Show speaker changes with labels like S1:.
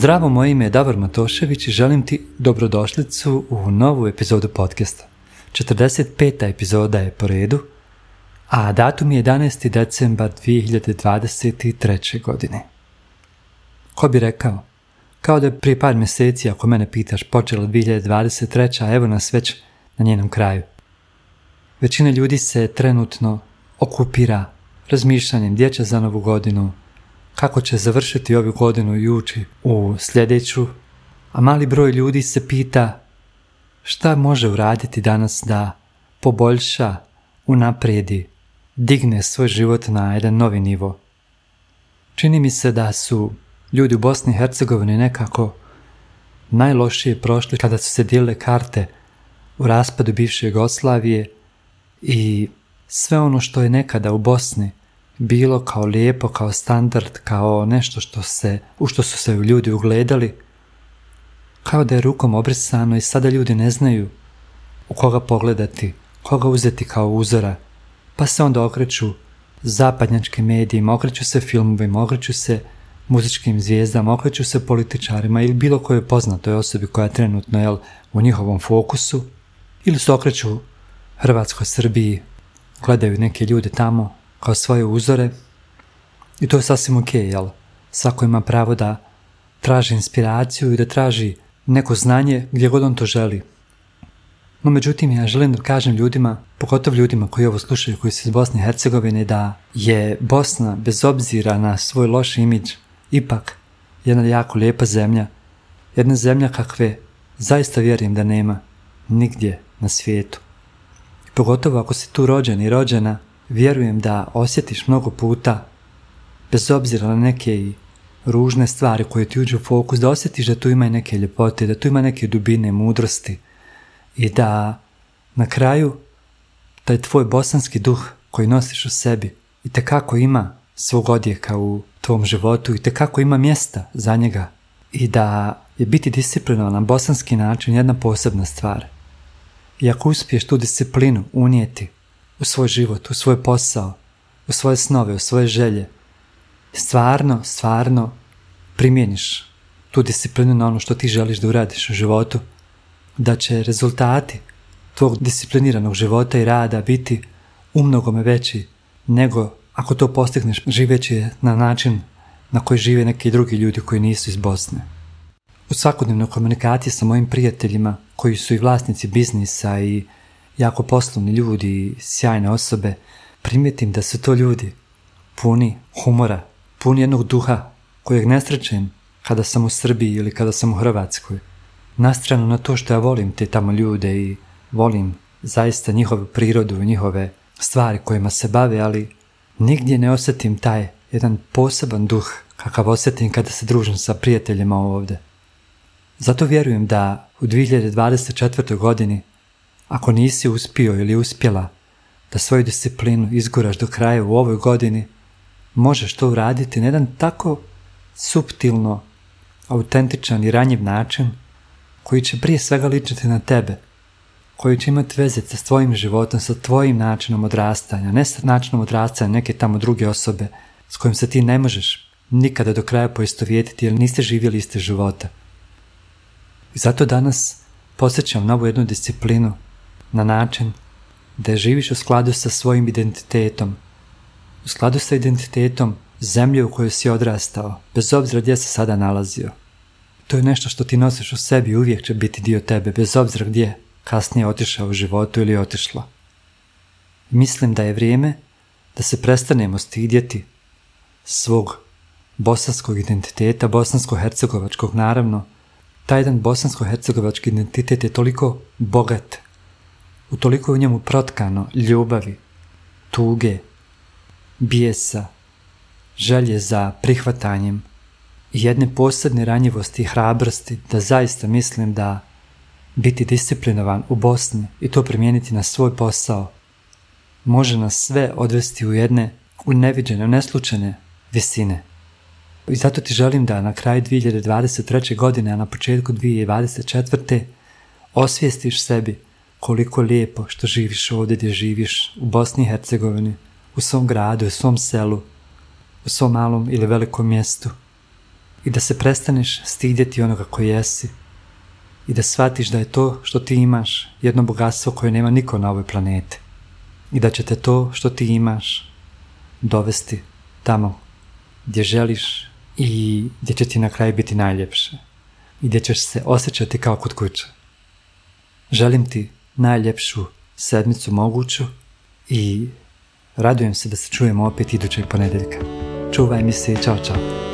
S1: Zdravo, moje ime je Davor Matošević i želim ti dobrodošlicu u novu epizodu podcasta. 45. epizoda je po redu, a datum je 11. decembar 2023. godine. Ko bi rekao? Kao da je prije par mjeseci, ako mene pitaš, počela 2023. a evo nas već na njenom kraju. Većina ljudi se trenutno okupira razmišljanjem gdje za novu godinu, kako će završiti ovu godinu i u sljedeću, a mali broj ljudi se pita šta može uraditi danas da poboljša, unaprijedi, digne svoj život na jedan novi nivo. Čini mi se da su ljudi u Bosni i Hercegovini nekako najlošije prošli kada su se dijele karte u raspadu bivše Jugoslavije i sve ono što je nekada u Bosni bilo kao lijepo, kao standard, kao nešto što se, u što su se ljudi ugledali, kao da je rukom obrisano i sada ljudi ne znaju u koga pogledati, koga uzeti kao uzora, pa se onda okreću zapadnjačkim medijima, okreću se filmovima, okreću se muzičkim zvijezdama, okreću se političarima ili bilo kojoj poznatoj osobi koja je trenutno jel, u njihovom fokusu, ili se okreću Hrvatskoj Srbiji, gledaju neke ljude tamo kao svoje uzore i to je sasvim ok, jel? Svako ima pravo da traži inspiraciju i da traži neko znanje gdje god on to želi. No međutim, ja želim da kažem ljudima, pogotovo ljudima koji ovo slušaju, koji su iz Bosne i Hercegovine, da je Bosna, bez obzira na svoj loš imidž, ipak jedna jako lijepa zemlja. Jedna zemlja kakve zaista vjerujem da nema nigdje na svijetu. Pogotovo ako si tu rođen i rođena, vjerujem da osjetiš mnogo puta, bez obzira na neke i ružne stvari koje ti uđu u fokus, da osjetiš da tu ima i neke ljepote, da tu ima neke dubine mudrosti i da na kraju taj tvoj bosanski duh koji nosiš u sebi i kako ima svog odjeka u tvom životu i kako ima mjesta za njega i da je biti disciplinovan na bosanski način jedna posebna stvar. I ako uspiješ tu disciplinu unijeti u svoj život, u svoj posao, u svoje snove, u svoje želje. Stvarno, stvarno primjeniš tu disciplinu na ono što ti želiš da uradiš u životu, da će rezultati tvog discipliniranog života i rada biti umnogome veći nego ako to postigneš živeći na način na koji žive neki drugi ljudi koji nisu iz Bosne. U svakodnevnoj komunikaciji sa mojim prijateljima koji su i vlasnici biznisa i jako poslovni ljudi, i sjajne osobe, primijetim da su to ljudi puni humora, puni jednog duha kojeg ne srećem kada sam u Srbiji ili kada sam u Hrvatskoj. Nastrano na to što ja volim te tamo ljude i volim zaista njihovu prirodu i njihove stvari kojima se bave, ali nigdje ne osjetim taj jedan poseban duh kakav osjetim kada se družim sa prijateljima ovdje. Zato vjerujem da u 2024. godini ako nisi uspio ili uspjela da svoju disciplinu izguraš do kraja u ovoj godini, možeš to uraditi na jedan tako suptilno, autentičan i ranjiv način koji će prije svega ličiti na tebe, koji će imati veze sa tvojim životom, sa tvojim načinom odrastanja, ne sa načinom odrastanja neke tamo druge osobe s kojim se ti ne možeš nikada do kraja poistovjetiti jer niste živjeli iste života. I zato danas posjećam novu jednu disciplinu na način da živiš u skladu sa svojim identitetom. U skladu sa identitetom zemlje u kojoj si odrastao, bez obzira gdje se sada nalazio. To je nešto što ti nosiš u sebi i uvijek će biti dio tebe, bez obzira gdje kasnije otišao u životu ili otišla. Mislim da je vrijeme da se prestanemo stidjeti svog bosanskog identiteta, bosansko-hercegovačkog naravno. Taj jedan bosansko-hercegovački identitet je toliko bogat u je u njemu protkano ljubavi, tuge, bijesa, želje za prihvatanjem i jedne posebne ranjivosti i hrabrosti da zaista mislim da biti disciplinovan u Bosni i to primijeniti na svoj posao može nas sve odvesti u jedne u neviđene, neslučene visine. I zato ti želim da na kraju 2023. godine, a na početku 2024. osvijestiš sebi koliko lijepo što živiš ovdje gdje živiš, u Bosni i Hercegovini, u svom gradu, u svom selu, u svom malom ili velikom mjestu. I da se prestaneš stidjeti onoga koji jesi. I da shvatiš da je to što ti imaš jedno bogatstvo koje nema niko na ovoj planeti. I da će te to što ti imaš dovesti tamo gdje želiš i gdje će ti na kraju biti najljepše. I gdje ćeš se osjećati kao kod kuće. Želim ti najljepšu sedmicu moguću i radujem se da se čujemo opet idućeg ponedeljka. Čuvaj mi se i čao čao.